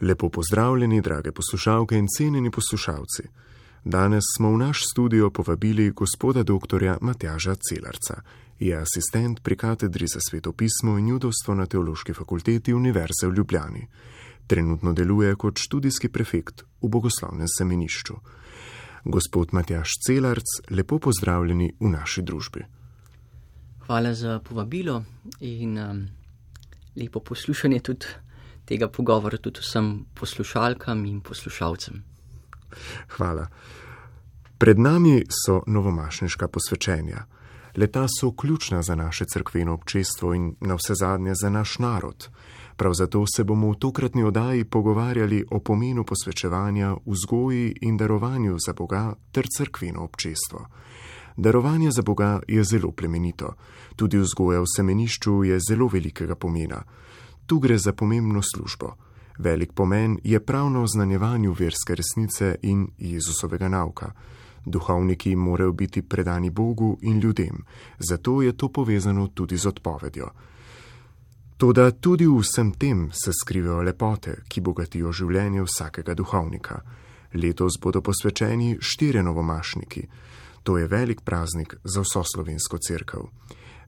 Lepo pozdravljeni, drage poslušalke in cenjeni poslušalci. Danes smo v naš studio povabili gospoda dr. Matjaža Celarca, je asistent pri katedri za svetopismo in judovstvo na Teološki fakulteti Univerze v Ljubljani. Trenutno deluje kot študijski prefekt v bogoslovnem semenišču. Gospod Matjaž Celarc, lepo pozdravljeni v naši družbi. Hvala za povabilo in um, lepo poslušanje tudi tega pogovora tudi vsem poslušalkam in poslušalcem. Hvala. Pred nami so novomašniška posvečenja. Leta so ključna za naše crkveno občestvo in na vse zadnje za naš narod. Prav zato se bomo v tokratni oddaji pogovarjali o pomenu posvečevanja, vzgoji in darovanju za Boga ter crkveno občestvo. Darovanje za Boga je zelo plemenito, tudi vzgoja v semenišču je zelo velikega pomena. Tu gre za pomembno službo. Velik pomen je pravno oznanjevanju verske resnice in Jezusovega nauka. Duhovniki morajo biti predani Bogu in ljudem, zato je to povezano tudi z odpovedjo. Toda tudi v vsem tem se skrivajo lepote, ki bogatijo življenje vsakega duhovnika. Letos bodo posvečeni štiri novomašniki. To je velik praznik za vso slovensko crkvo.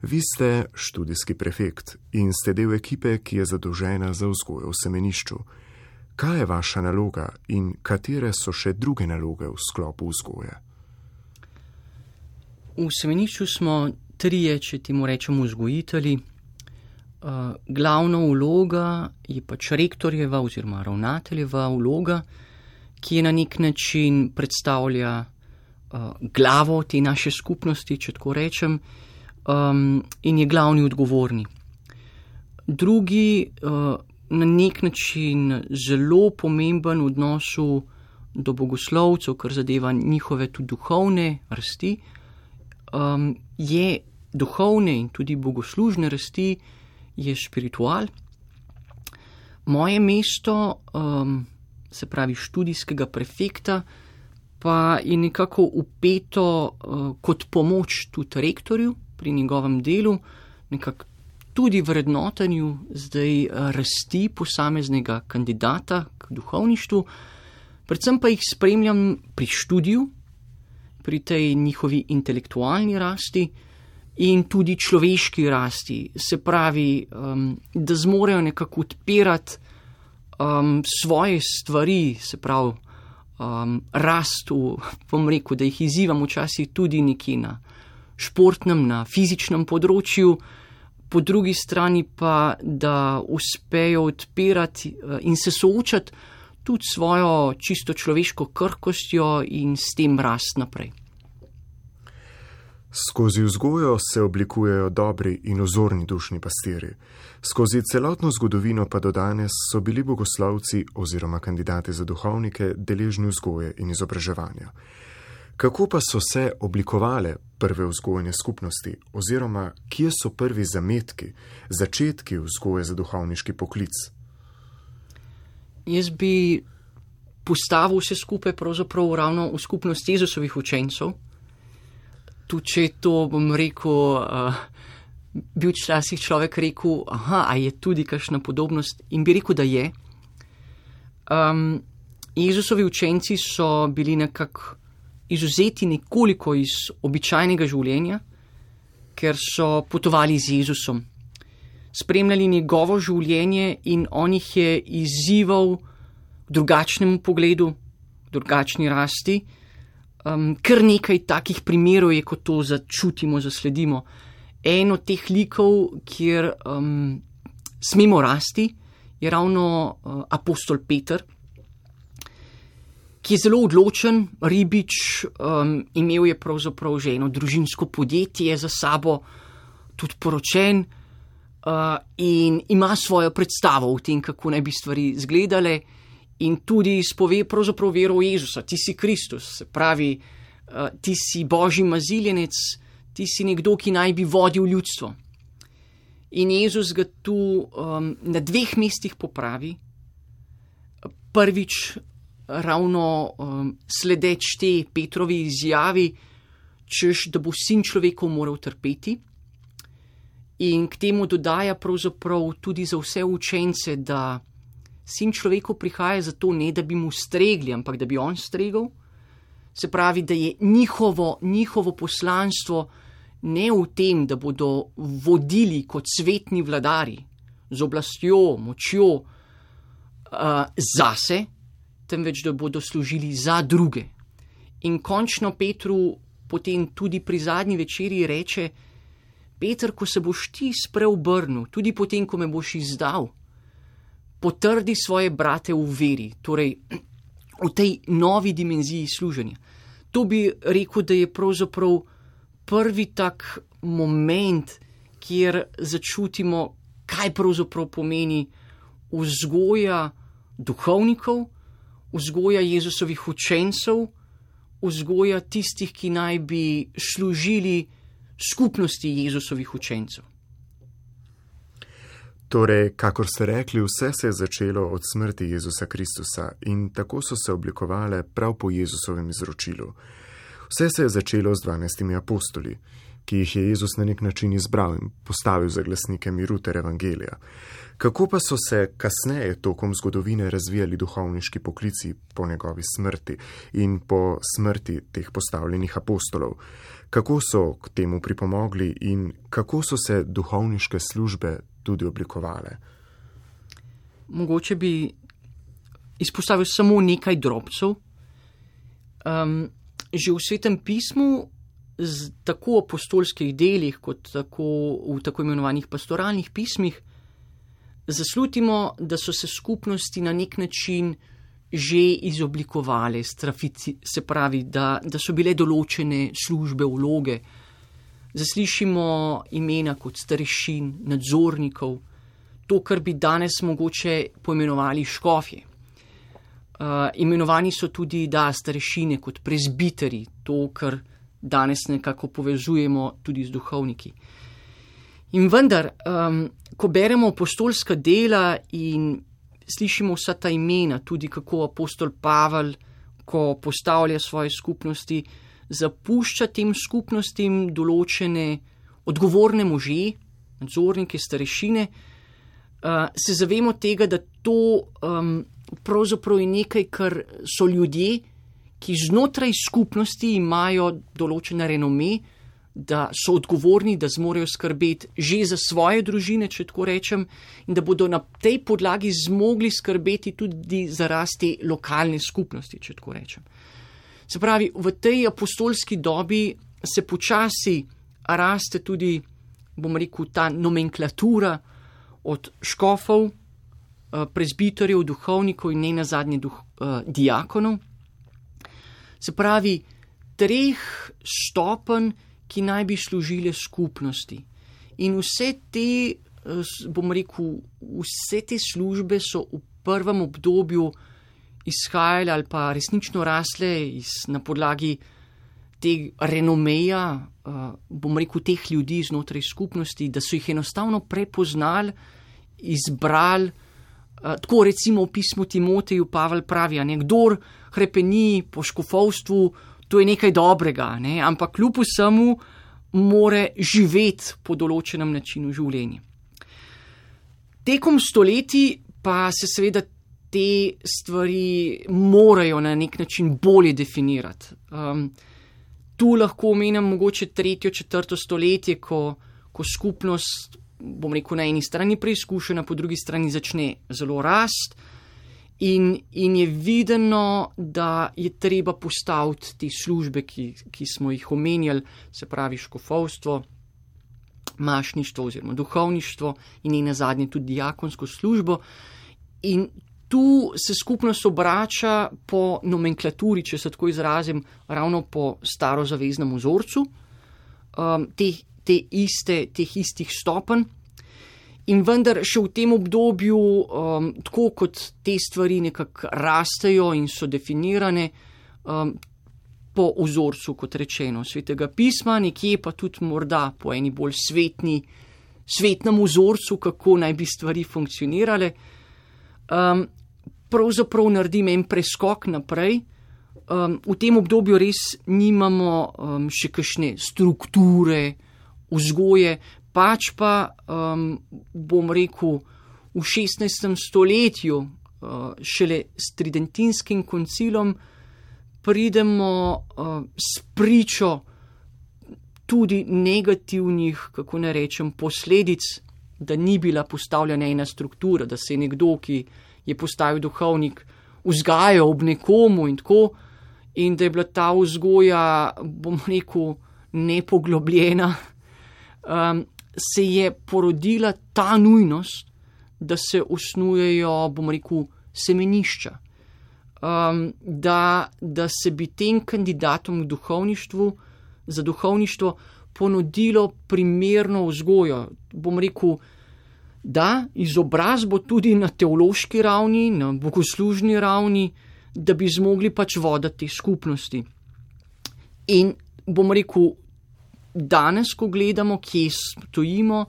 Vi ste študijski prefekt in ste del ekipe, ki je zadolžena za vzgojo v semenišču. Kaj je vaša naloga in katere so še druge naloge v sklopu vzgoje? V semenišču smo trije, če temu rečemo, vzgojitelji. Uh, glavna vloga je pač rektorjeva oziroma ravnateljeva vloga, ki je na nek način predstavlja uh, glavo te naše skupnosti, če tako rečem, um, in je glavni odgovorni. Drugi, uh, na nek način zelo pomemben v odnosu do bogoslovcev, kar zadeva njihove tudi duhovne rasti, um, je duhovne in tudi bogoslužne rasti, je spiritual. Moje mesto, um, se pravi študijskega prefekta, pa je nekako upeto uh, kot pomoč tudi rektorju, pri njegovem delu, nekako tudi vrednotenju zdaj eh, rasti posameznega kandidata k duhovništvu, predvsem pa jih spremljam pri študiju, pri tej njihovi intelektualni rasti in tudi človeški rasti, se pravi, um, da zmorejo nekako odpirati um, svoje stvari, se pravi, um, rast v, bom rekel, da jih izzivam včasih tudi nekje na športnem, na fizičnem področju, po drugi strani pa, da uspejo odpirati eh, in se soočati tudi svojo čisto človeško krhkostjo in s tem rast naprej. Skozi vzgojo se oblikujejo dobri in ozorni dušni pastiri. Skozi celotno zgodovino pa do danes so bili bogoslovci oziroma kandidati za duhovnike deležni vzgoje in izobraževanja. Kako pa so se oblikovale prve vzgojne skupnosti, oziroma kje so prvi zametki, začetki vzgoje za duhovniški poklic? Jaz bi postavil vse skupaj pravzaprav ravno v skupnost Jezusovih učencev. Tu, če to bom rekel, uh, bi včasih človek rekel, aha, a je tudi kakšna podobnost in bi rekel, da je. Um, Jezusovi učenci so bili nekako izuzeti nekoliko iz običajnega življenja, ker so potovali z Jezusom, spremljali njegovo življenje in on jih je izzival v drugačnem pogledu, v drugačni rasti. Um, kar nekaj takih primerov je, ko to začutimo, zasledimo. En od teh likov, kjer um, smemo rasti, je ravno uh, apostol Peter ki je zelo odločen, ribič, um, imel je pravzaprav že eno družinsko podjetje za sabo, tudi poročen uh, in ima svojo predstavo o tem, kako naj bi stvari izgledale, in tudi spove pravzaprav vero v Jezusa, ti si Kristus, se pravi, uh, ti si božji maziljenec, ti si nekdo, ki naj bi vodil ljudstvo. In Jezus ga tu um, na dveh mestih popravi. Prvič ravno um, sledeč te Petrovi izjavi, češ, da bo sin človekov moral trpeti. In k temu dodaja pravzaprav tudi za vse učence, da sin človeku prihaja zato ne, da bi mu stregli, ampak da bi on stregel. Se pravi, da je njihovo, njihovo poslanstvo ne v tem, da bodo vodili kot svetni vladari z oblastjo, močjo uh, zase, temveč da bodo služili za druge. In končno Petru potem tudi pri zadnji večerji reče: Peter, ko se boš ti spreobrnil, tudi potem, ko me boš izdal, potrdi svoje brate v veri, torej v tej novi dimenziji služenja. To bi rekel, da je pravzaprav prvi tak moment, kjer začutimo, kaj pravzaprav pomeni vzgoja duhovnikov, vzgoja Jezusovih učencev, vzgoja tistih, ki naj bi služili skupnosti Jezusovih učencev. Torej, kakor ste rekli, vse se je začelo od smrti Jezusa Kristusa in tako so se oblikovale prav po Jezusovem izročilu. Vse se je začelo z dvanajstimi apostoli, ki jih je Jezus na nek način izbral in postavil za glasnike miru ter evangelija. Kako pa so se kasneje tokom zgodovine razvijali duhovniški poklici po njegovi smrti in po smrti teh postavljenih apostolov? Kako so k temu pripomogli in kako so se duhovniške službe tudi oblikovale? Mogoče bi izpostavil samo nekaj drobcev. Um, že v svetem pismu, tako v apostolskih delih, kot tako v tako imenovanih pastoralnih pismih, zaslutimo, da so se skupnosti na nek način že izoblikovale, strafici, se pravi, da, da so bile določene službe, vloge. Zaslišimo imena kot starešin, nadzornikov, to, kar bi danes mogoče poimenovali škofje. Uh, imenovani so tudi, da, starešine kot prezbiteri, to, kar danes nekako povezujemo tudi z duhovniki. In vendar, um, ko beremo apostolska dela in slišimo vsa ta imena, tudi kako apostol Pavel, ko postavlja svoje skupnosti, zapušča tem skupnostim določene odgovorne može, nadzornike, starešine, uh, se zavemo tega, da to um, pravzaprav je nekaj, kar so ljudje, ki znotraj skupnosti imajo določene renome, da so odgovorni, da zmorejo skrbeti že za svoje družine, če tako rečem, in da bodo na tej podlagi zmogli skrbeti tudi za rasti lokalne skupnosti, če tako rečem. Se pravi, v tej apostolski dobi se počasi raste tudi, bom rekel, ta nomenklatura od škofov, eh, prezbitorjev, duhovnikov in ne na zadnje duh, uh, diakonov. Se pravi, treh stopenj, ki naj bi služile skupnosti. In vse te, eh, bom rekel, vse te službe so v prvem obdobju izhajale ali pa resnično rasle iz, na podlagi te renomeja, eh, bom rekel, teh ljudi znotraj skupnosti, da so jih enostavno prepoznali, izbrali. Eh, tako recimo v pismu Timoteju Pavel pravi, da nekdo hrepeni po škofovstvu, to je nekaj dobrega, ne? ampak kljub vsemu more živeti po določenem načinu življenja. Tekom stoletij pa se seveda te stvari morajo na nek način bolje definirati. Um, tu lahko omenim mogoče tretjo, četrto stoletje, ko, ko skupnost, bom rekel, na eni strani preizkušena, po drugi strani začne zelo rast. In, in je videno, da je treba postaviti te službe, ki, ki smo jih omenjali, se pravi škofovstvo, mašništvo oziroma duhovništvo in ne na zadnje tudi diakonsko službo. In tu se skupnost obrača po nomenklaturi, če se tako izrazim, ravno po starozaveznem vzorcu um, te, te iste, teh istih stopenj. In vendar še v tem obdobju, um, tako kot te stvari nekako rastejo in so definirane um, po vzorcu, kot rečeno, svetega pisma, nekje pa tudi morda po eni bolj svetni, svetnem vzorcu, kako naj bi stvari funkcionirale, um, pravzaprav naredim en preskok naprej. Um, v tem obdobju res nimamo um, še kakšne strukture, vzgoje, pač pa, um, bom rekel, v 16. stoletju uh, šele s tridentinskim koncilom pridemo uh, s pričo tudi negativnih, kako ne rečem, posledic, da ni bila postavljena ena struktura, da se je nekdo, ki je postal duhovnik, vzgajal ob nekomu in tako, in da je bila ta vzgoja, bom rekel, nepoglobljena, um, se je porodila ta nujnost, da se osnujejo, bom rekel, semenišča. Um, da, da se bi tem kandidatom v duhovništvu, za duhovništvo, ponudilo primerno vzgojo. Bom rekel, da izobrazbo tudi na teološki ravni, na bogoslužni ravni, da bi zmogli pač voditi skupnosti. In bom rekel, danes, ko gledamo, kje stojimo,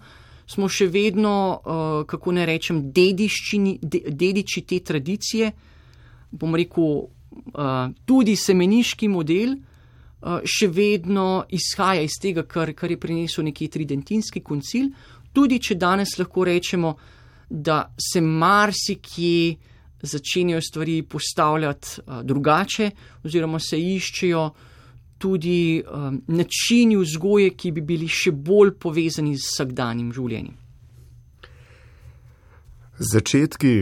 smo še vedno, uh, kako ne rečem, dediči te tradicije. Bom rekel, uh, tudi semeniški model uh, še vedno izhaja iz tega, kar, kar je prinesel neki tridentinski koncil. Tudi če danes lahko rečemo, da se marsikje začenjajo stvari postavljati drugače, oziroma se iščejo uh, tudi um, načini vzgoje, ki bi bili še bolj povezani z vsakdanjim življenjem. Začetki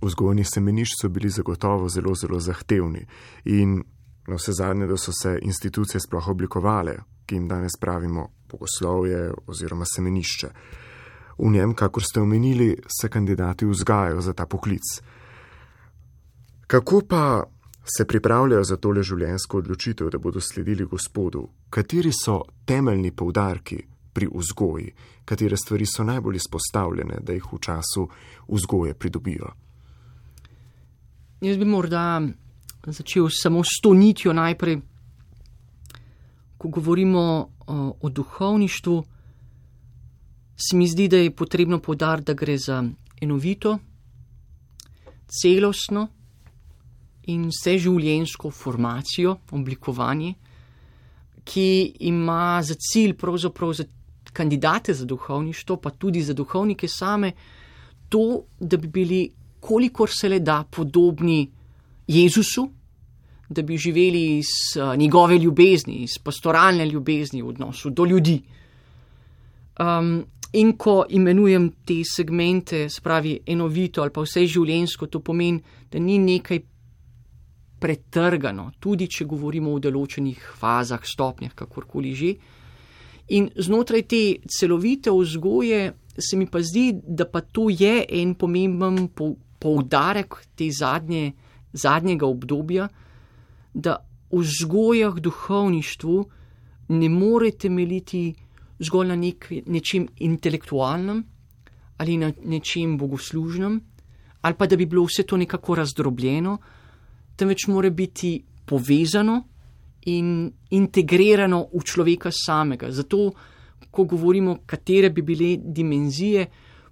vzgojnih semenišč so bili zagotovo zelo, zelo zahtevni in na vse zadnje, da so se institucije sploh oblikovale, ki jim danes pravimo bogoslovje oziroma semenišče. V njem, kakor ste omenili, se kandidati vzgajajo za ta poklic. Kako pa se pripravljajo za tole življenjsko odločitev, da bodo sledili Gospodu, kateri so temeljni poudarki pri vzgoji, katere stvari so najbolj izpostavljene, da jih v času vzgoje pridobijo. Jaz bi morda začel samo s to nitjo najprej, ko govorimo o, o duhovništvu. Se mi zdi, da je potrebno povdariti, da gre za enovito, celostno, in vseživljenjsko formacijo, oblikovanje, ki ima za cilj pravzaprav za kandidate za duhovništvo, pa tudi za duhovnike same, to, da bi bili kolikor se le da podobni Jezusu, da bi živeli iz njegove ljubezni, iz pastoralne ljubezni v odnosu do ljudi. Um, in ko imenujem te segmente, spravi enovito ali pa vse življenjsko, to pomeni, da ni nekaj pretrgano, tudi če govorimo o določenih fazah, stopnjah, kakorkoli že. In znotraj te celovite vzgoje se mi pa zdi, da pa to je en pomemben poudarek te zadnje, zadnjega obdobja, da v vzgojah duhovništvu ne more temeljiti zgolj na nek, nečem intelektualnem ali na nečem bogoslužnem, ali pa da bi bilo vse to nekako razdrobljeno, temveč mora biti povezano in integrirano v človeka samega. Zato, ko govorimo, katere bi bile dimenzije,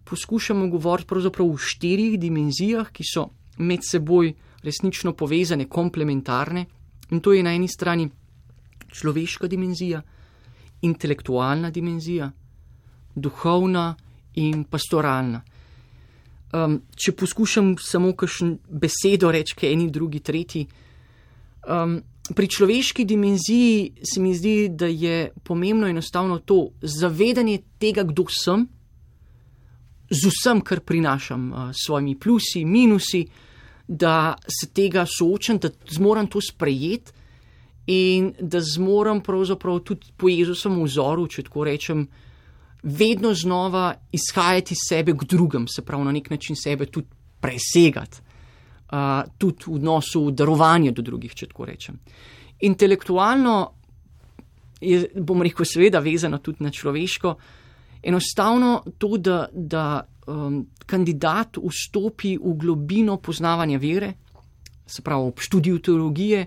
poskušamo govoriti pravzaprav v štirih dimenzijah, ki so med seboj resnično povezane, komplementarne. In to je na eni strani človeška dimenzija, intelektualna dimenzija, duhovna in pastoralna. Um, če poskušam samo kakšen besedo reči, kaj eni, drugi, tretji. Um, pri človeški dimenziji se mi zdi, da je pomembno enostavno to zavedanje tega, kdo sem, z vsem, kar prinašam, uh, s svojimi plusi, minusi, da se tega soočam, da zmorem to sprejeti in da zmorem pravzaprav tudi po Jezusovem vzoru, če tako rečem vedno znova izhajati iz sebe k drugem, se pravi na nek način sebe tudi presegati, uh, tudi v odnosu darovanja do drugih, če tako rečem. Intelektualno je, bom rekel, seveda vezano tudi na človeško, enostavno to, da, da um, kandidat vstopi v globino poznavanja vere, se pravi ob študiju teologije,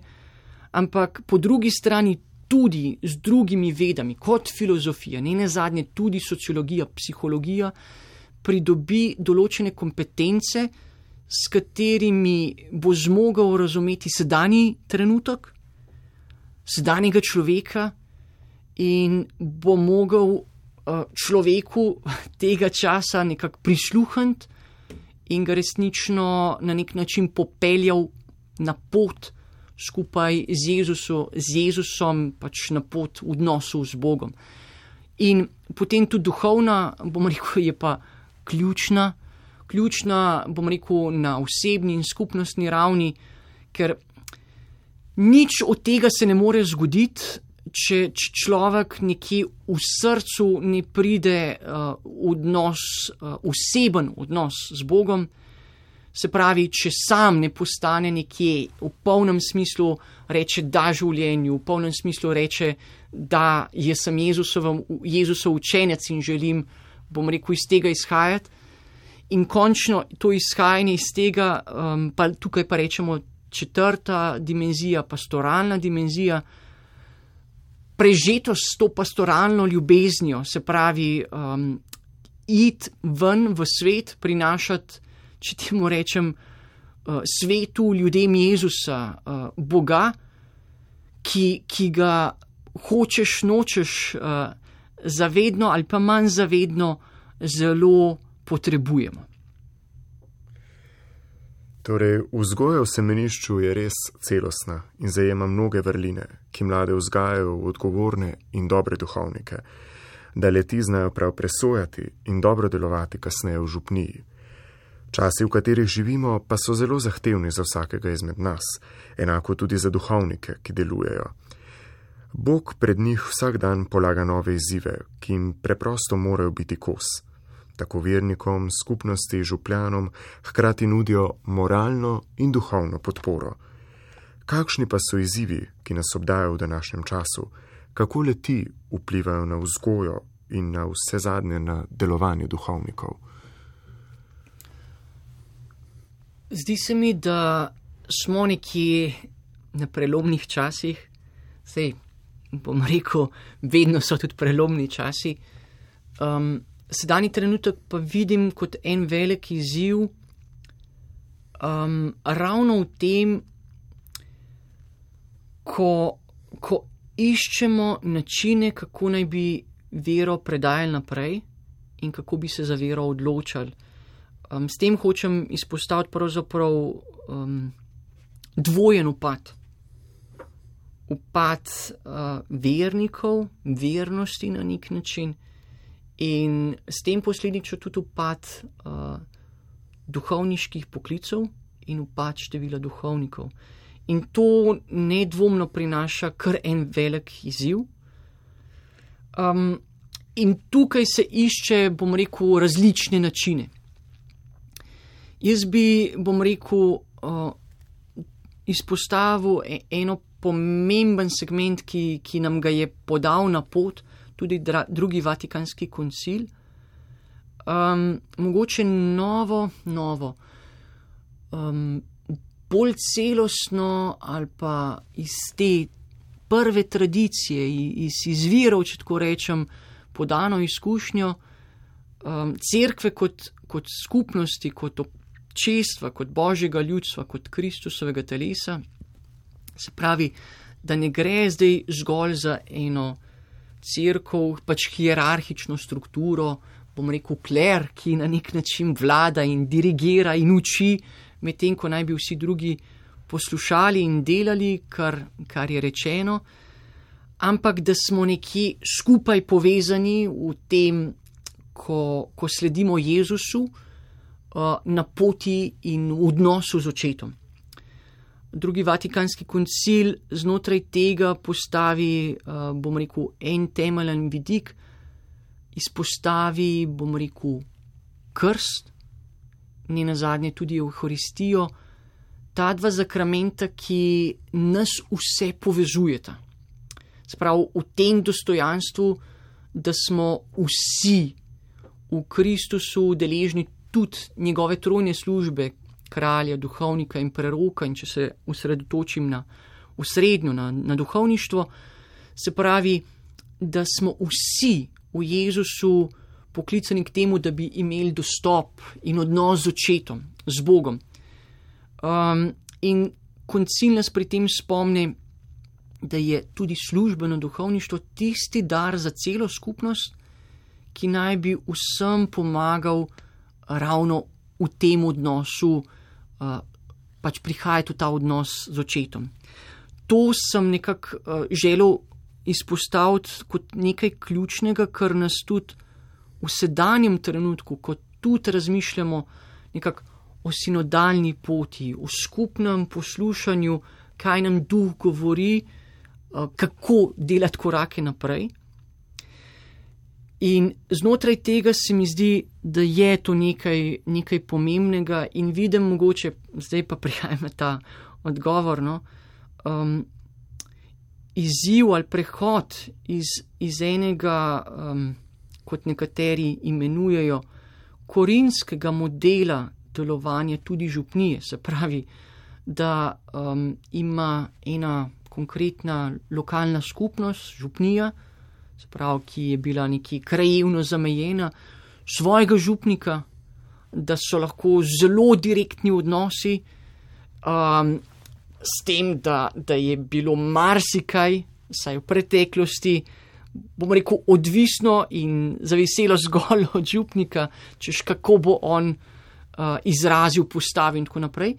ampak po drugi strani tudi z drugimi vedami, kot filozofija, ne nazadnje tudi sociologija, psihologija, pridobi določene kompetence, s katerimi bo zmogel razumeti sedanji trenutek, sedanjega človeka in bo mogel človeku tega časa nekako prisluhniti in ga resnično na nek način popeljal na pot skupaj z, Jezusu, z Jezusom, pač na pot v odnosu z Bogom. In potem tudi duhovna, bom rekel, je pa ključna, ključna, bom rekel, na osebni in skupnostni ravni, ker nič od tega se ne more zgoditi, če človek nekje v srcu ne pride uh, odnos, uh, oseben odnos z Bogom. Se pravi, če sam ne postane nekje v polnem smislu reče da življenju, v polnem smislu reče, da jaz sem Jezusov, Jezusov učenec in želim, bom rekel, iz tega izhajati. In končno to izhajanje iz tega, um, pa tukaj pa rečemo četrta dimenzija, pastoralna dimenzija, prežeto s to pastoralno ljubeznijo, se pravi, um, id ven v svet, prinašati, če temu rečem, uh, svetu ljudem Jezusa, uh, Boga, ki, ki ga hočeš, nočeš, uh, zavedno ali pa manj zavedno, zelo potrebujemo. Torej, vzgoja v semenišču je res celostna in zajema mnoge vrline, ki mlade vzgajajo v odgovorne in dobre duhovnike, da leti znajo prav presojati in dobro delovati kasneje v župniji. Časi, v katerih živimo, pa so zelo zahtevni za vsakega izmed nas, enako tudi za duhovnike, ki delujejo. Bog pred njih vsak dan polaga nove izzive, ki jim preprosto morajo biti kos tako vernikom, skupnosti, župljanom, hkrati nudijo moralno in duhovno podporo. Kakšni pa so izzivi, ki nas obdajo v današnjem času, kako leti vplivajo na vzgojo in na vse zadnje na delovanje duhovnikov? Zdi se mi, da smo nekje na prelomnih časih, zdaj bom rekel, vedno so tudi prelomni časi. Um, sedajni trenutek pa vidim kot en velik izziv, um, ravno v tem, ko, ko iščemo načine, kako naj bi vero predajali naprej in kako bi se za vero odločali. Um, s tem hočem izpostaviti pravzaprav um, dvojen upad. Upad uh, vernikov, vernosti na nek način in s tem posledično tudi upad uh, duhovniških poklicov in upad števila duhovnikov. In to nedvomno prinaša kar en velik izziv. Um, in tukaj se išče, bom rekel, različne načine. Jaz bi, bom rekel, izpostavil e-, eno pomemben segment, ki, ki nam ga je podal na pot, tudi dra, drugi vatikanski koncil. Um, mogoče novo, novo, um, bolj celostno ali pa iz te prve tradicije, iz izvirov, če tako rečem, podano izkušnjo um, cerkve kot, kot skupnosti, kot občestva, kot božjega ljudstva, kot Kristusovega telesa. Se pravi, da ne gre zdaj zgolj za eno crkv, pač hierarhično strukturo, bom rekel, kler, ki na nek način vlada in dirigira in uči, medtem ko naj bi vsi drugi poslušali in delali, kar, kar je rečeno, ampak da smo nekje skupaj povezani v tem, ko, ko sledimo Jezusu na poti in v odnosu z očetom drugi vatikanski koncil znotraj tega postavi, eh, bom rekel, en temeljen vidik, izpostavi, bom rekel, krst, ne na zadnje tudi Euharistijo, ta dva zakramenta, ki nas vse povezujeta. Sprav v tem dostojanstvu, da smo vsi v Kristusu deležni tudi njegove trojne službe, kralja, duhovnika in preroka, in če se usredotočim na usrednjo, na, na duhovništvo, se pravi, da smo vsi v Jezusu poklicani k temu, da bi imeli dostop in odnos z očetom, z Bogom. Um, in koncil nas pri tem spomni, da je tudi službeno duhovništvo tisti dar za celo skupnost, ki naj bi vsem pomagal ravno v tem odnosu uh, pač prihajati v ta odnos z očetom. To sem nekako uh, želel izpostaviti kot nekaj ključnega, kar nas tudi v sedanjem trenutku, ko tudi razmišljamo nekako o sinodalni poti, o skupnem poslušanju, kaj nam duh govori, uh, kako delati korake naprej. In znotraj tega se mi zdi, da je to nekaj, nekaj pomembnega, in vidim, mogoče zdaj pa prihajam na ta odgovor. No, um, izziv ali prehod iz, iz enega, um, kot nekateri imenujejo, korinskega modela delovanja tudi župnije, se pravi, da um, ima ena konkretna lokalna skupnost, župnija, se pravi, ki je bila neki krajevno zamejena, svojega župnika, da so lahko zelo direktni odnosi, um, s tem, da, da je bilo marsikaj, saj v preteklosti, bomo rekel, odvisno in zaviselo zgolj od župnika, češ kako bo on uh, izrazil postav in tako naprej.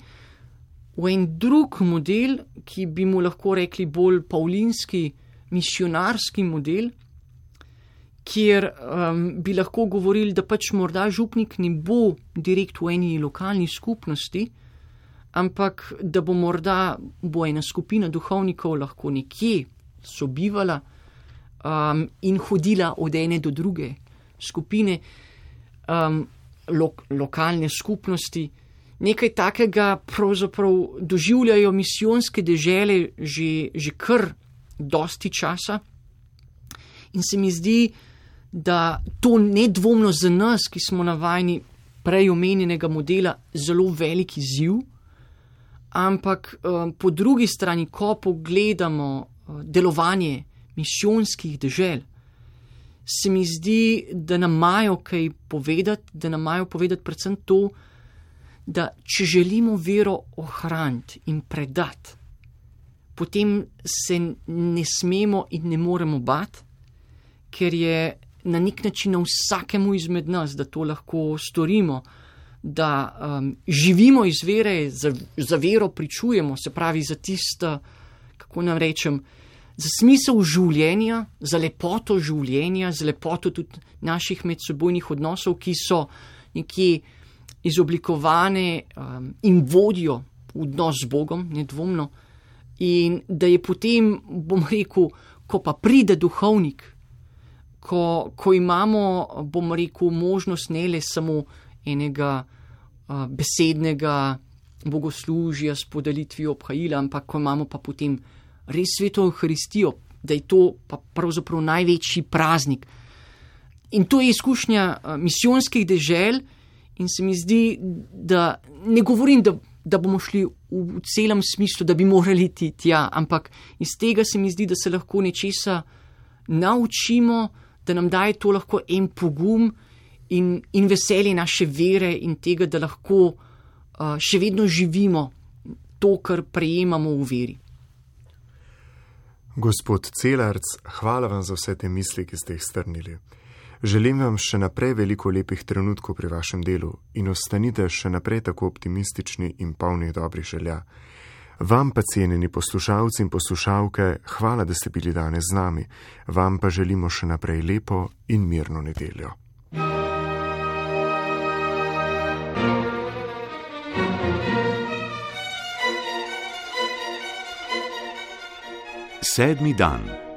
V en drug model, ki bi mu lahko rekli bolj paulinski, misionarski model, kjer um, bi lahko govorili, da pač morda župnik ne bo direkt v eni lokalni skupnosti, ampak da bo morda bo ena skupina duhovnikov lahko nekje sobivala um, in hodila od ene do druge skupine, um, lo, lokalne skupnosti. Nekaj takega pravzaprav doživljajo misijonske dežele že, že kar dosti časa. In se mi zdi, da to nedvomno za nas, ki smo navajeni prej omenjenega modela, zelo velik izziv. Ampak um, po drugi strani, ko pogledamo uh, delovanje misijonskih dežel, se mi zdi, da nam imajo kaj povedati, da nam imajo povedati predvsem to, da če želimo vero ohraniti in predati, potem se ne smemo in ne moremo bati, ker je na nek način na vsakemu izmed nas, da to lahko storimo, da um, živimo iz vere, za, za vero pričujemo, se pravi za tisto, kako nam rečem, za smisel življenja, za lepoto življenja, za lepoto tudi naših medsebojnih odnosov, ki so nekje izoblikovane um, in vodijo v odnos z Bogom, nedvomno. In da je potem, bom rekel, ko pa pride duhovnik, ko, ko imamo, bomo rekel, možnost ne le samo enega uh, besednega bogoslužja s podelitvijo obhajila, ampak ko imamo pa potem res sveto Euharistijo, da je to pa pravzaprav največji praznik. In to je izkušnja uh, misijonskih dežel, in se mi zdi, da ne govorim, da, da bomo šli v, v celem smislu, da bi morali iti tja, ampak iz tega se mi zdi, da se lahko nečesa naučimo, da nam daje to lahko en pogum in, in veselje naše vere in tega, da lahko uh, še vedno živimo to, kar prejemamo v veri. Gospod Celarc, hvala vam za vse te misli, ki ste jih strnili. Želim vam še naprej veliko lepih trenutkov pri vašem delu in ostanite še naprej tako optimistični in polni dobrih želja. Vam pa cenjeni poslušalci in poslušalke, hvala, da ste bili danes z nami. Vam pa želimo še naprej lepo in mirno nedeljo. Sedmi dan.